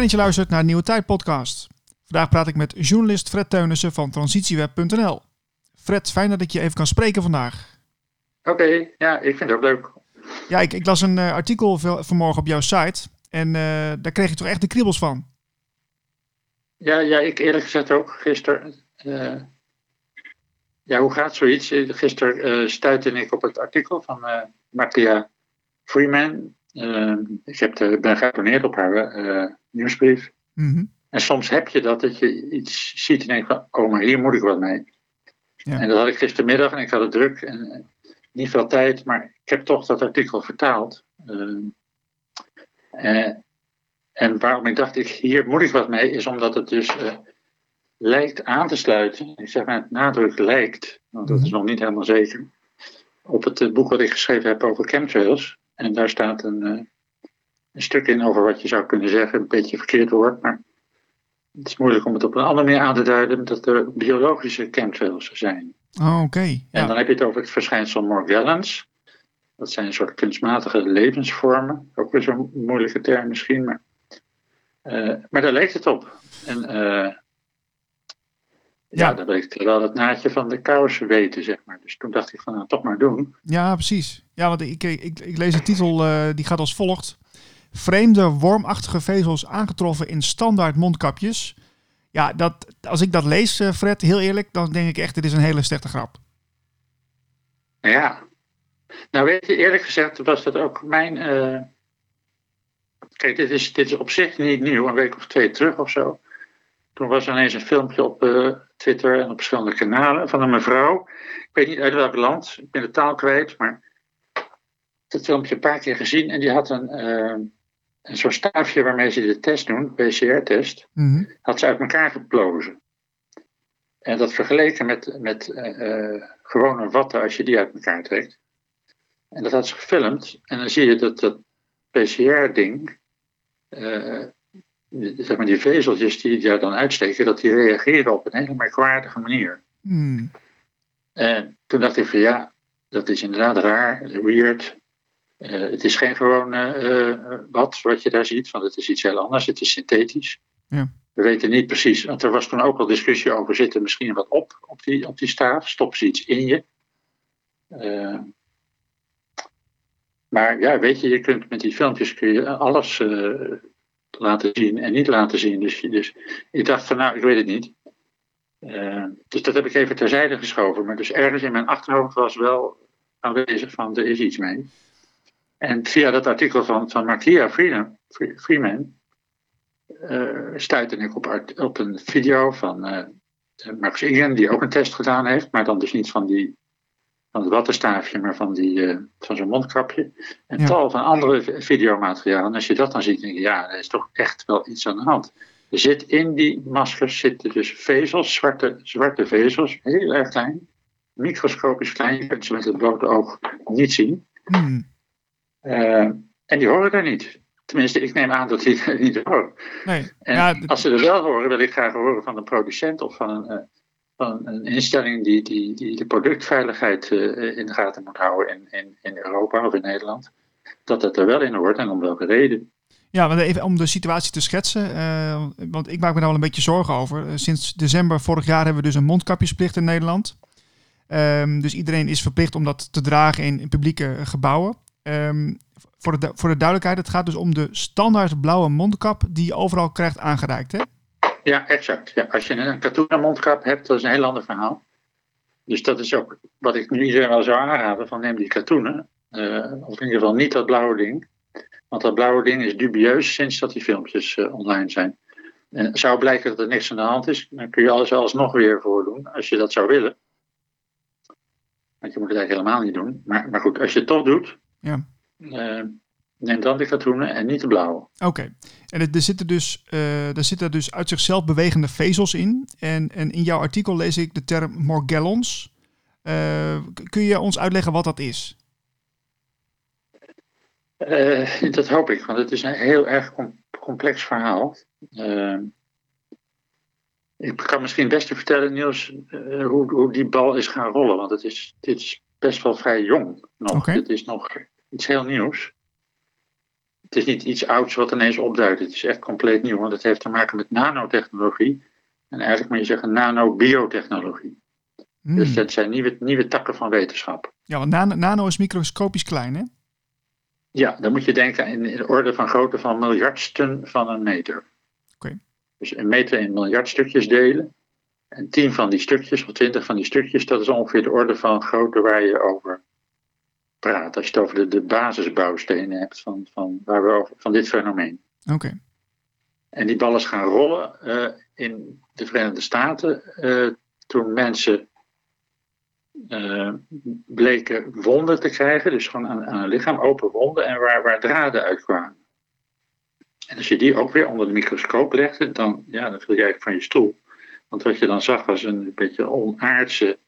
Fijn dat je luistert naar de Nieuwe Tijd podcast. Vandaag praat ik met journalist Fred Teunissen van transitieweb.nl. Fred, fijn dat ik je even kan spreken vandaag. Oké, ja, ik vind het ook leuk. Ja, ik, ik las een uh, artikel vanmorgen op jouw site en uh, daar kreeg ik toch echt de kriebels van. Ja, ja ik eerlijk gezegd ook gisteren. Uh, ja, hoe gaat zoiets? Gisteren stuitte ik op het artikel van Martia Freeman. ik heb de, ben geabonneerd op haar nieuwsbrief. Mm -hmm. En soms heb je dat, dat je iets ziet en denkt van, oh, maar hier moet ik wat mee. Ja. En dat had ik gistermiddag en ik had het druk en niet veel tijd, maar ik heb toch dat artikel vertaald. Uh, uh, en waarom ik dacht, ik, hier moet ik wat mee, is omdat het dus uh, lijkt aan te sluiten. Ik zeg maar, nadruk lijkt, want dat is nog niet helemaal zeker. Op het boek wat ik geschreven heb over chemtrails. En daar staat een, een stuk in over wat je zou kunnen zeggen, een beetje verkeerd woord, maar het is moeilijk om het op een andere manier aan te duiden, dat er biologische chemtrails zijn. Oh, oké. Ja. En dan heb je het over het verschijnsel Morgellons. Dat zijn een soort kunstmatige levensvormen. Ook weer zo'n moeilijke term misschien, maar, uh, maar daar leek het op. En uh, ja, ja dan ik wel het naadje van de kous weten, zeg maar. Dus toen dacht ik van, nou, toch maar doen. Ja, precies. Ja, want ik, ik, ik lees de titel, uh, die gaat als volgt. Vreemde wormachtige vezels aangetroffen in standaard mondkapjes. Ja, dat, als ik dat lees, Fred, heel eerlijk, dan denk ik echt, dit is een hele slechte grap. Ja. Nou weet je, eerlijk gezegd was dat ook mijn... Uh... Kijk, dit is, dit is op zich niet nieuw, een week of twee terug of zo. Toen was er ineens een filmpje op uh, Twitter en op verschillende kanalen van een mevrouw. Ik weet niet uit welk land, ik ben de taal kwijt, maar... Dat filmpje een paar keer gezien en die had een... een soort staafje waarmee ze de test doen, PCR-test, mm -hmm. had ze uit elkaar geplozen. En dat vergeleken met, met uh, gewone watten als je die uit elkaar trekt. En dat had ze gefilmd. En dan zie je dat dat PCR-ding, uh, zeg maar die vezeltjes die daar dan uitsteken, dat die reageren op een hele merkwaardige manier. Mm. En toen dacht ik van ja, dat is inderdaad raar, weird. Uh, het is geen gewoon uh, wat wat je daar ziet, want het is iets heel anders. Het is synthetisch. Ja. We weten niet precies, want er was toen ook al discussie over: zit er misschien wat op op die, op die staaf? Stoppen ze iets in je? Uh, maar ja, weet je, je kunt met die filmpjes kun je alles laten zien en niet laten zien. Dus, dus ik dacht van nou, ik weet het niet. dus dat heb ik even terzijde geschoven. Maar dus ergens in mijn achterhoofd was wel aanwezig van er is iets mee. En via dat artikel van, van Martia Freeman, Freeman uh, stuitte ik op, op een video van uh, Max Ingen, die ook een test gedaan heeft, maar dan dus niet van, die, van het wattenstaafje, maar van, die, uh, van zo'n mondkapje. En ja. tal van andere videomaterialen. En als je dat dan ziet, denk je, ja, er is toch echt wel iets aan de hand. Er zit in die maskers zitten dus vezels, zwarte, zwarte vezels, heel erg klein, microscopisch klein. Je kunt ze met het blote oog niet zien. Hmm. Uh, en die horen daar niet. Tenminste, ik neem aan dat die er niet horen. Nee. En ja, als ze er wel horen, wil ik graag horen van een producent of van een, uh, van een instelling die, die, die de productveiligheid uh, in de gaten moet houden in, in, in Europa of in Nederland. Dat het er wel in hoort en om welke reden. Ja, maar even om de situatie te schetsen, uh, want ik maak me daar wel een beetje zorgen over. sinds december vorig jaar hebben we dus een mondkapjesplicht in Nederland. Um, dus iedereen is verplicht om dat te dragen in, in publieke gebouwen. Um, voor, de, voor de duidelijkheid, het gaat dus om de standaard blauwe mondkap die je overal krijgt aangereikt, hè? Ja, exact. Ja, als je een katoenen mondkap hebt, dat is een heel ander verhaal. Dus dat is ook wat ik nu iedereen wel zou aanraden, van neem die katoenen. Uh, of in ieder geval niet dat blauwe ding. Want dat blauwe ding is dubieus sinds dat die filmpjes uh, online zijn. En zou blijken dat er niks aan de hand is, dan kun je alles alsnog weer voordoen, als je dat zou willen. Want je moet het eigenlijk helemaal niet doen. Maar, maar goed, als je het toch doet, ja. Uh, neem dan de katoenen en niet de blauwe. Oké. En er zitten, dus, uh, er zitten dus uit zichzelf bewegende vezels in. En, en in jouw artikel lees ik de term morgellons. Uh, kun je ons uitleggen wat dat is? dat hoop ik, want het is een heel erg complex verhaal. ik kan misschien het beste vertellen, Niels, hoe, hoe die bal is gaan rollen. Want het is, dit is best wel vrij jong nog. Okay. Het is nog iets heel nieuws. het is niet iets ouds wat ineens opduikt. Het is echt compleet nieuw, want het heeft te maken met nanotechnologie. En eigenlijk moet je zeggen nanobiotechnologie. Hmm. Dus dat zijn nieuwe, nieuwe takken van wetenschap. Ja, want nano, nano is microscopisch klein, hè? Ja, dan moet je denken in de orde van grootte van miljardsten van een meter. Oké. Dus een meter in miljard stukjes delen. En tien van die stukjes, of twintig van die stukjes, dat is ongeveer de orde van grootte waar je over praat. Als je het over de, de basisbouwstenen hebt van, van, waar we over, van dit fenomeen. Oké. En die ballen gaan rollen eh, in de Verenigde Staten eh, toen mensen eh, bleken wonden te krijgen, dus gewoon aan, aan hun lichaam open wonden en waar, waar draden uitkwamen. En als je die ook weer onder de microscoop legde, dan, ja, dan viel je eigenlijk van je stoel. Want wat je dan zag was een beetje onaardse,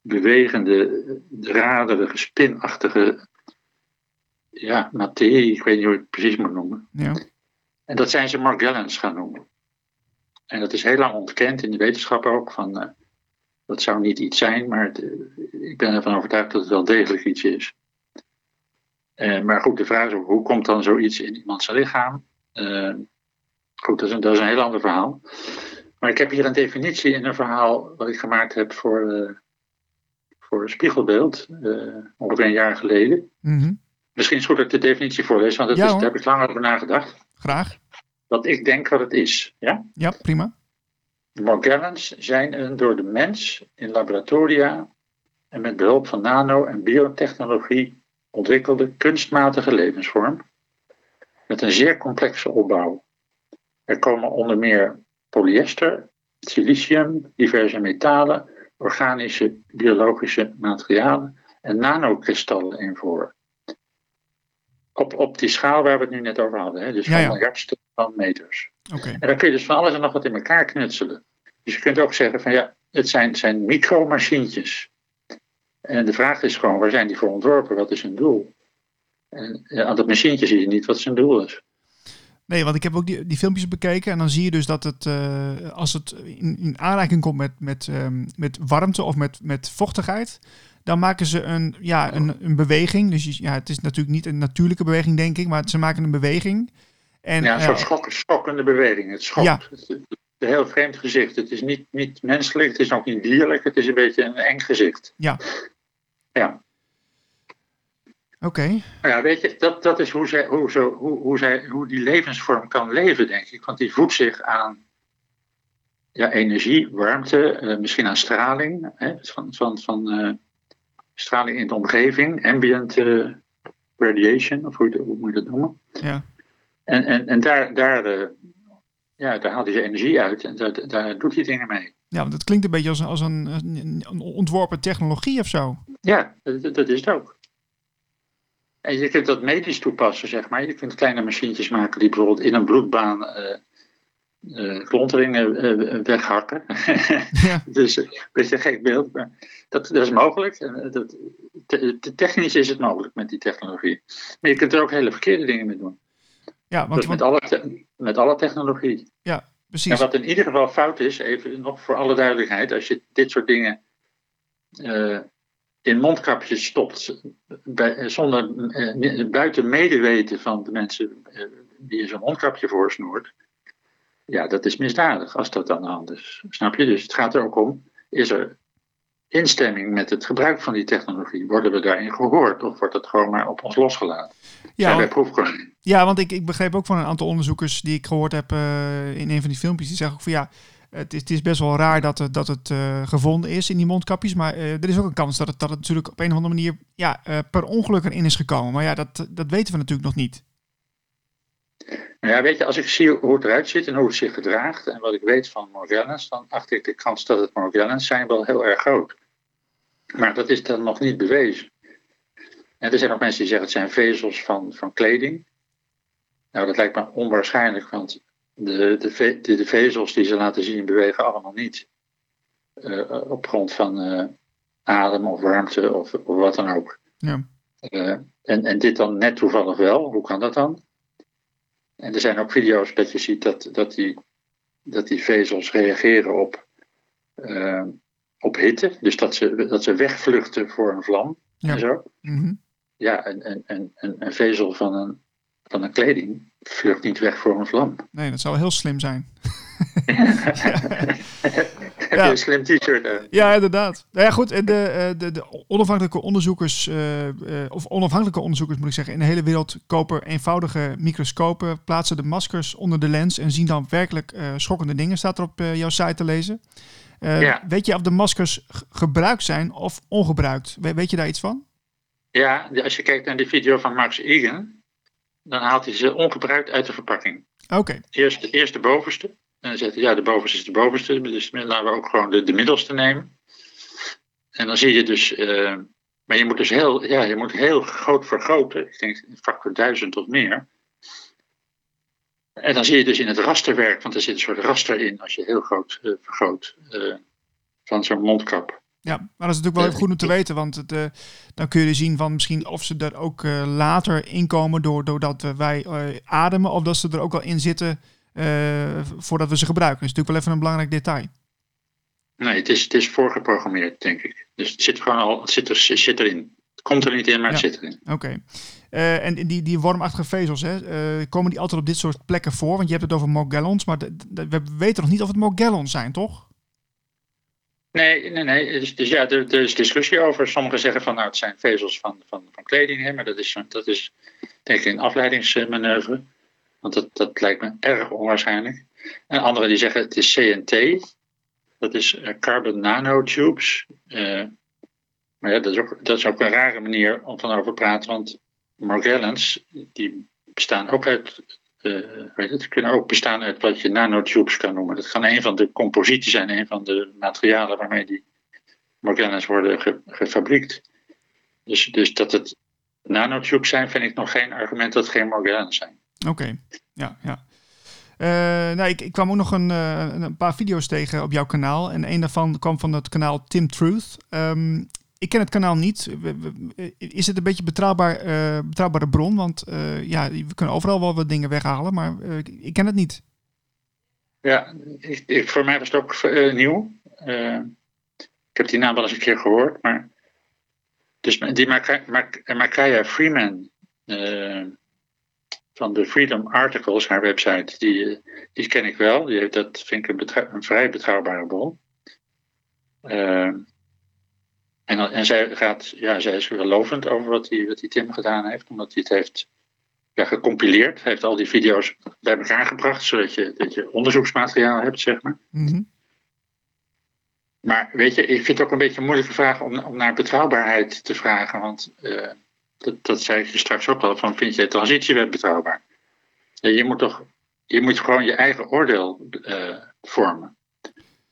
bewegende, draderige, spinachtige ja, materie. Ik weet niet hoe ik het precies moet noemen. Ja. En dat zijn ze Morgellons gaan noemen. En dat is heel lang ontkend in de wetenschap ook. Van, eh, dat zou niet iets zijn, maar het, eh, ik ben ervan overtuigd dat het wel degelijk iets is. Eh, maar goed, de vraag is ook, hoe komt dan zoiets in iemands lichaam? Goed, dat is, een, dat is een heel ander verhaal. Maar ik heb hier een definitie in een verhaal wat ik gemaakt heb voor, voor een spiegelbeeld, eh, ongeveer een jaar geleden. Mhm. Misschien is het goed dat ik de definitie voorlees, want dat Ja, is, daar heb ik lang over nagedacht. Graag. Wat ik denk wat het is. Ja? Ja, prima. Morgellons zijn een door de mens in laboratoria en met behulp van nano- en biotechnologie ontwikkelde kunstmatige levensvorm met een zeer complexe opbouw. Er komen onder meer polyester, silicium, diverse metalen, organische, biologische materialen en nanokristallen in voor. Op, op die schaal waar we het nu net over hadden, hè? dus van ja. van meters. En dan kun je dus van alles en nog wat in elkaar knutselen. Dus je kunt ook zeggen van ja, het zijn, het zijn micromachientjes. En de vraag is gewoon, waar zijn die voor ontworpen? Wat is hun doel? En ja, aan dat machientje zie je niet wat zijn doel is. Nee, want ik heb ook die, die filmpjes bekeken en dan zie je dus dat het, eh, als het in, in aanraking komt met, met, ehm, met warmte of met, met vochtigheid, dan maken ze een, ja, een, een beweging. Dus ja, het is natuurlijk niet een natuurlijke beweging, denk ik, maar ze maken een beweging. En, ja, een eh, soort schok, schokkende beweging. Het schokt. Ja. Het een heel vreemd gezicht. Het is niet, niet menselijk, het is ook niet dierlijk. Het is een beetje een eng gezicht. Ja. Ja. Oké, Nou ja, weet je, dat, dat is hoe, zij, hoe, zo, hoe, hoe, zij, hoe die levensvorm kan leven, denk ik. Want die voedt zich aan ja, energie, warmte, eh, misschien aan straling. Hè, van van, van eh, straling in de omgeving, ambient eh, radiation, of hoe, hoe moet je dat noemen. ja. En, en, en daar, daar, ja, daar haalt hij zijn energie uit en daar, daar doet hij dingen mee. Ja, want het klinkt een beetje als, een- als een ontworpen technologie of zo. Ja, dat, dat is het ook. En je kunt dat medisch toepassen, zeg maar. Je kunt kleine machientjes maken die bijvoorbeeld in een bloedbaan eh eh, klonteringen eh, weghakken. Ja, dus een beetje een gek beeld, maar dat, dat is mogelijk. En, dat, te- te- technisch is het mogelijk met die technologie. Maar je kunt er ook hele verkeerde dingen mee doen. ja want, met alle, te- met alle technologie. En precies. wat in ieder geval fout is, even nog voor alle duidelijkheid, als je dit soort dingen in mondkapjes stopt, bij, zonder eh, buiten medeweten van de mensen eh, die je zo'n mondkapje voorsnoert, ja, dat is misdadig als dat aan de hand is. Snap je? Dus het gaat er ook om, is er instemming met het gebruik van die technologie? Worden we daarin gehoord of wordt het gewoon maar op ons losgelaten? Ja? Ja, want ik, ik begreep ook van een aantal onderzoekers die ik gehoord heb eh, in een van die filmpjes. Die zeggen ook van ja, het is, het is best wel raar dat het, dat het eh, gevonden is in die mondkapjes. Maar eh, er is ook een kans dat het, dat het natuurlijk op een of andere manier ja, eh, per ongeluk erin is gekomen. Maar ja, dat, dat weten we natuurlijk nog niet. Nou ja, weet je, als ik zie hoe het eruit ziet en hoe het zich gedraagt en wat ik weet van Morgellons, dan acht ik de kans dat het Morgellons zijn wel heel erg groot. Maar dat is dan nog niet bewezen. En er zijn ook mensen die zeggen het zijn vezels van, van kleding. Nou, dat lijkt me onwaarschijnlijk, want de, de, ve- de, de vezels die ze laten zien bewegen allemaal niet. eh, op grond van eh, adem of warmte of, of wat dan ook. Ja. Eh, en, en dit dan net toevallig wel. Hoe kan dat dan? En er zijn ook video's dat je ziet dat, dat, die, dat die vezels reageren op, op hitte. Dus dat ze, dat ze wegvluchten voor een vlam Ja. en zo. Mhm. Ja, een, een, een- een vezel van een van de kleding vlucht niet weg voor een vlam. Nee, dat zou heel slim zijn. Heb je een slim t-shirt? Ja, inderdaad. Nou ja, goed. En de, eh, de, de onafhankelijke onderzoekers, eh, eh, of onafhankelijke onderzoekers moet ik zeggen, in de hele wereld kopen eenvoudige microscopen, plaatsen de maskers onder de lens en zien dan werkelijk schokkende dingen, staat er op jouw site te lezen. Ja. Weet je of de maskers gebruikt zijn of ongebruikt? We- weet je daar iets van? Ja, als je kijkt naar die video van Max Egan, dan haalt hij ze ongebruikt uit de verpakking. Oké, Eerst, eerst de bovenste. En dan zegt hij, ja, de bovenste is de bovenste. Dus laten we ook gewoon de, de middelste nemen. En dan zie je dus, eh, maar je moet dus heel, ja, je moet heel groot vergroten. Ik denk een factor duizend of meer. En dan zie je dus in het rasterwerk, want er zit een soort raster in als je heel groot eh, vergroot eh, van zo'n mondkap. Ja, maar dat is natuurlijk wel even goed om te weten, want het, eh, dan kun je zien van misschien of ze er ook eh, later in komen door, doordat eh, wij eh, ademen, of dat ze er ook al in zitten eh, voordat we ze gebruiken. Dat is natuurlijk wel even een belangrijk detail. Nee, het is, het is voorgeprogrammeerd, denk ik. Dus het zit gewoon al, het zit, er, zit erin. Het komt er niet in, maar het Ja. zit erin. Oké. Eh, en die, die wormachtige vezels, hè, eh, komen die altijd op dit soort plekken voor? Want je hebt het over Morgellons, maar de- de- we weten nog niet of het Morgellons zijn, toch? Nee, nee, nee. Dus, ja, er, is discussie over. Sommigen zeggen van nou, het zijn vezels van, van, van kleding, maar dat is, dat is denk ik een afleidingsmanoeuvre. Want dat, dat lijkt me erg onwaarschijnlijk. En anderen die zeggen het is CNT. Dat is eh, carbon nanotubes. Eh, maar ja, dat is, ook, dat is ook een rare manier om van over te praten. Want Morgellons, die bestaan ook uit, weet het, kunnen ook bestaan uit wat je nanotubes kan noemen. Dat kan een van de composieten zijn, een van de materialen waarmee die Morgellons worden ge, gefabriekt. Dus, dus dat het nanotubes zijn, vind ik nog geen argument dat het geen Morgellons zijn. Oké, ja, ja. Eh, nou, ik, ik kwam ook nog een, eh, een paar video's tegen op jouw kanaal. En een daarvan kwam van het kanaal Tim Truth. Ehm, ik ken het kanaal niet. We- Is het een beetje betrouwbaar, eh, betrouwbare bron? Want eh, ja, we kunnen overal wel wat dingen weghalen, maar eh, ik ken het niet. Ja, ik, ik- voor mij was het ook eh, nieuw. Eh, ik heb die naam wel eens een keer gehoord, maar. Dus die Maka- Mak- Makaya Freeman eh, van de Freedom Articles, haar website, die, eh, die ken ik wel. Die, heeft- dat vind ik een, een vrij betrouwbare bron. En, en zij, gaat, ja, zij is wel lovend over wat die, wat die Tim gedaan heeft, omdat hij het heeft ja, gecompileerd. Hij heeft al die video's bij elkaar gebracht, zodat je, dat je onderzoeksmateriaal hebt, zeg maar. Mhm. Maar weet je, ik vind het ook een beetje een moeilijke vraag om, om naar betrouwbaarheid te vragen. Want eh, dat, dat zei ik je straks ook al, van vind je transitiewet betrouwbaar? Ja, je moet toch, je moet gewoon je eigen oordeel eh, vormen.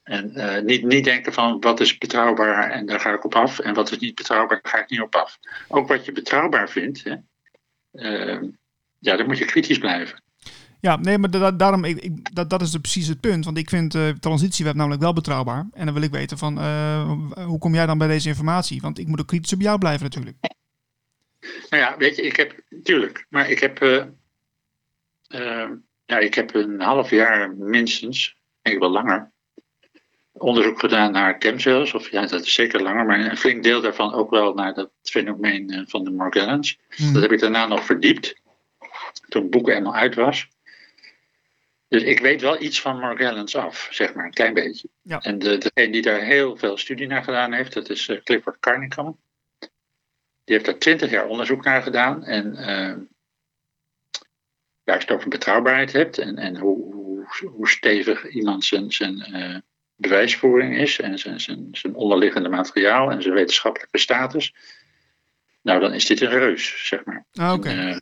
En eh, niet, niet denken van wat is betrouwbaar en daar ga ik op af. En wat is niet betrouwbaar, daar ga ik niet op af. Ook wat je betrouwbaar vindt, hè, eh, ja, dan moet je kritisch blijven. Ja, nee, maar da- daarom, ik, ik- dat, dat is dus precies het punt. Want ik vind eh transitieweb namelijk wel betrouwbaar. En dan wil ik weten van, hoe kom jij dan bij deze informatie? Want ik moet ook kritisch op jou blijven natuurlijk. Nou ja, weet je, ik heb, tuurlijk, maar ik heb, ja, ik heb een half jaar minstens, denk ik wel langer, onderzoek gedaan naar chemtrails. Of ja, dat is zeker langer, maar een flink deel daarvan ook wel naar dat fenomeen eh, van de Morgellons. Mhm. Dat heb ik daarna nog verdiept, toen het boek eenmaal uit was. Dus ik weet wel iets van Morgellons af, zeg maar, een klein beetje. Ja. En de, degene die daar heel veel studie naar gedaan heeft, dat is eh, Clifford Carnicom. Die heeft daar twintig jaar onderzoek naar gedaan. En eh, ja, als je het over betrouwbaarheid hebt en, en hoe, hoe, hoe stevig iemand zijn, zijn bewijsvoering is en zijn, zijn, zijn onderliggende materiaal en zijn wetenschappelijke status. Nou, dan is dit een reus, zeg maar. Ah, Oké, eh,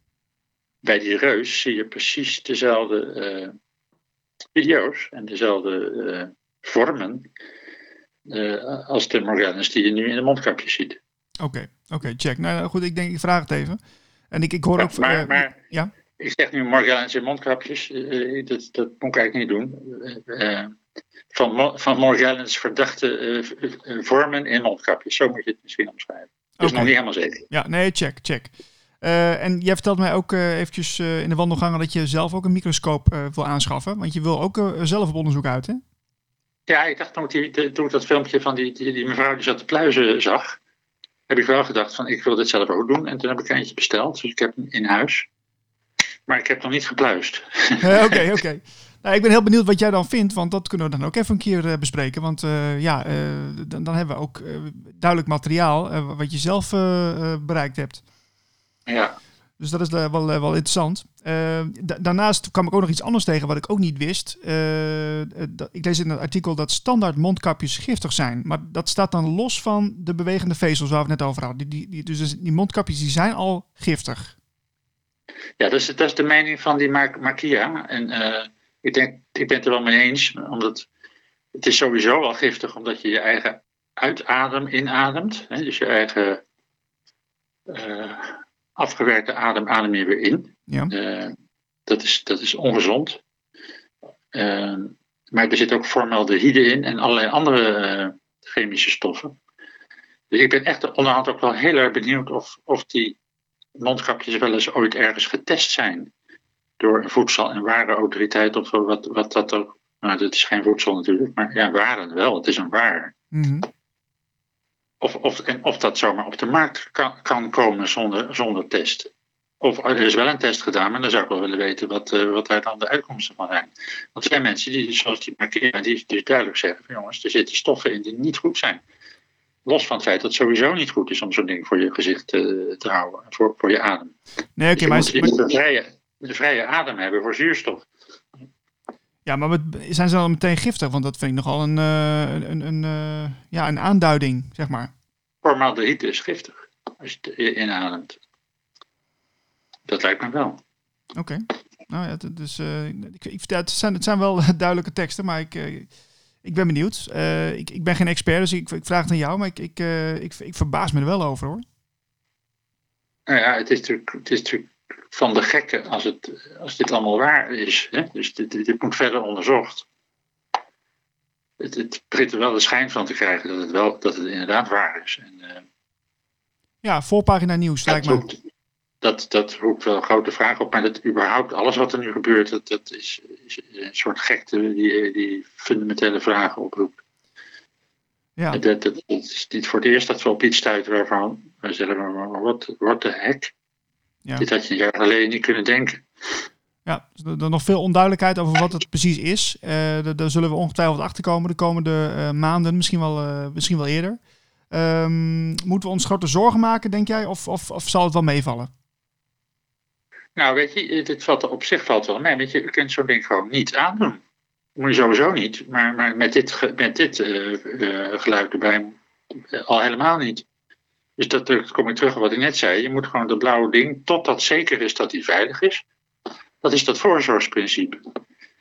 bij die reus zie je precies dezelfde eh, video's en dezelfde eh, vormen als de Morgellons die je nu in de mondkapjes ziet. oké, oké, check. Nou ja, goed, ik denk, ik vraag het even. En ik, ik hoor Ja, ook... maar, maar ja? ik zeg nu Morgellons in mondkapjes, dat, dat moet ik eigenlijk niet doen. Van, van Morgellons verdachte eh, eh, vormen in mondkapjes, zo moet je het misschien omschrijven. Dat is nog niet helemaal zeker. Ja, nee, check, check. Eh, en jij vertelt mij ook eh, eventjes in de wandelgangen dat je zelf ook een microscoop wil aanschaffen. Want je wil ook zelf op onderzoek uit, hè? Ja, ik dacht toen ik, die, de- toen ik dat filmpje van die, die, die mevrouw die zat te pluizen zag, heb ik wel gedacht van ik wil dit zelf ook doen. En toen heb ik eentje besteld, dus ik heb hem in huis. Maar ik heb nog niet gepluist. Oké, oké. Nou, ik ben heel benieuwd wat jij dan vindt, want dat kunnen we dan ook even een keer bespreken. Want ja, dan, dan, hebben we ook duidelijk materiaal wat je zelf bereikt hebt. Ja. Dus dat is wel, wel interessant. daarnaast kwam ik ook nog iets anders tegen wat ik ook niet wist. ik lees in het artikel dat standaard mondkapjes giftig zijn. Maar dat staat dan los van de bewegende vezels waar we het net over hadden. Die, die, dus die mondkapjes die zijn al giftig. Ja, dat is, dat is de mening van die Mark, Markia. En ik, denk, ik ben het er wel mee eens. Omdat het is sowieso wel giftig, omdat je je eigen uitadem inademt. Hè, dus je eigen uh, afgewerkte adem adem je weer in. Ja. Uh, dat, is, dat is ongezond. maar er zit ook formaldehyde in en allerlei andere chemische stoffen. Dus ik ben echt onderhand ook wel heel erg benieuwd of, of die mondkapjes wel eens ooit ergens getest zijn door een voedsel- en warenautoriteit of wat, wat dat ook. Nou, dat is geen voedsel natuurlijk, maar ja, waren wel. Het is een waar. Mhm. Of, of, en of dat zomaar op de markt kan, kan komen zonder, zonder test. Of er is wel een test gedaan, maar dan zou ik wel willen weten wat, uh, wat daar dan de uitkomsten van zijn. Want er zijn mensen die, zoals die markeren, die dus duidelijk zeggen: van, jongens, er zitten stoffen in die niet goed zijn. Los van het feit dat het sowieso niet goed is om zo'n ding voor je gezicht te, eh, te houden, voor, voor je adem. Nee, oké, okay, dus maar... Je moet een vrije, een vrije adem hebben voor zuurstof. Ja, maar zijn ze dan meteen giftig? Want dat vind ik nogal een, uh, een, een, uh, ja, een aanduiding, zeg maar. Formaldehyde is giftig, als je het inademt. Dat lijkt me wel. Oké. Okay. Nou ja, dus, uh, ik, ik, het, zijn, het zijn wel duidelijke teksten, maar ik, ik ben benieuwd. Uh, ik, ik ben geen expert, dus ik, ik vraag het aan jou, maar ik, ik, ik, ik verbaas me er wel over hoor. Nou ja, het is natuurlijk, het is natuurlijk van de gekken als, het, als dit allemaal waar is. Hè? Dus dit, dit moet verder onderzocht. Het, het begint er wel de schijn van te krijgen dat het, wel, dat het inderdaad waar is. En, uh, ja, voorpagina nieuws lijkt me dat, dat roept wel grote vragen op. Maar dat überhaupt alles wat er nu gebeurt, dat, dat is, is een soort gekte die, die fundamentele vragen oproept. Ja. Dat, dat, is niet voor het eerst dat we op iets stuiten waarvan we zeggen, wat, wat de hek? Ja. Dit had je een jaar geleden niet kunnen denken. Ja, dus er nog veel onduidelijkheid over wat het precies is. Uh, daar zullen we ongetwijfeld achter komen de komende uh, maanden, misschien wel, uh, misschien wel eerder. Um, moeten we ons grote zorgen maken, denk jij? Of, of, of zal het wel meevallen? Nou, weet je, dit valt, op zich valt wel mee. Weet je, je kunt zo'n ding gewoon niet aandoen. Moet je sowieso niet. Maar, maar met dit, met dit geluid erbij al helemaal niet. Dus dat kom ik terug op wat ik net zei. Je moet gewoon dat blauwe ding, totdat zeker is dat die veilig is. Dat is dat voorzorgsprincipe.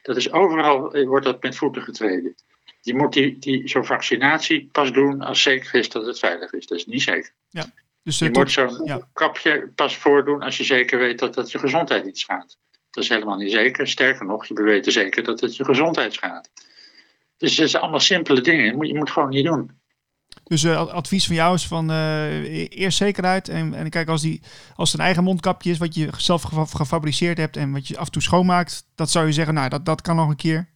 Dat is overal, wordt dat met voeten getreden. Je moet die, die, zo'n vaccinatie pas doen als zeker is dat het veilig is. Dat is niet zeker. Ja. Dus, je moet zo'n kapje pas voordoen als je zeker weet dat het je gezondheid niet schaadt. Dat is helemaal niet zeker. Sterker nog, je weet zeker dat het je gezondheid schaadt. Dus het zijn allemaal simpele dingen. Je moet gewoon niet doen. Dus uh, advies van jou is van uh, eerst zekerheid. En, en kijk, als, die, als het een eigen mondkapje is wat je zelf gefabriceerd hebt en wat je af en toe schoonmaakt, dat zou je zeggen, nou, dat, dat kan nog een keer.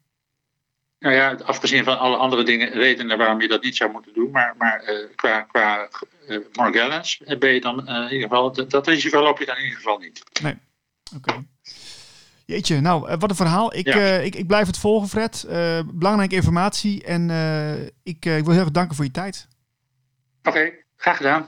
Nou ja, afgezien van alle andere dingen, redenen waarom je dat niet zou moeten doen. Maar, maar uh, qua, qua uh, ben je dan in ieder geval, dat, dat, risico loop je dan in ieder geval niet. Nee, oké. Okay. Jeetje, nou, wat een verhaal. Ik, ja. ik, ik blijf het volgen, Fred. belangrijke informatie. En ik, ik wil heel erg danken voor je tijd. Oké, okay, graag gedaan.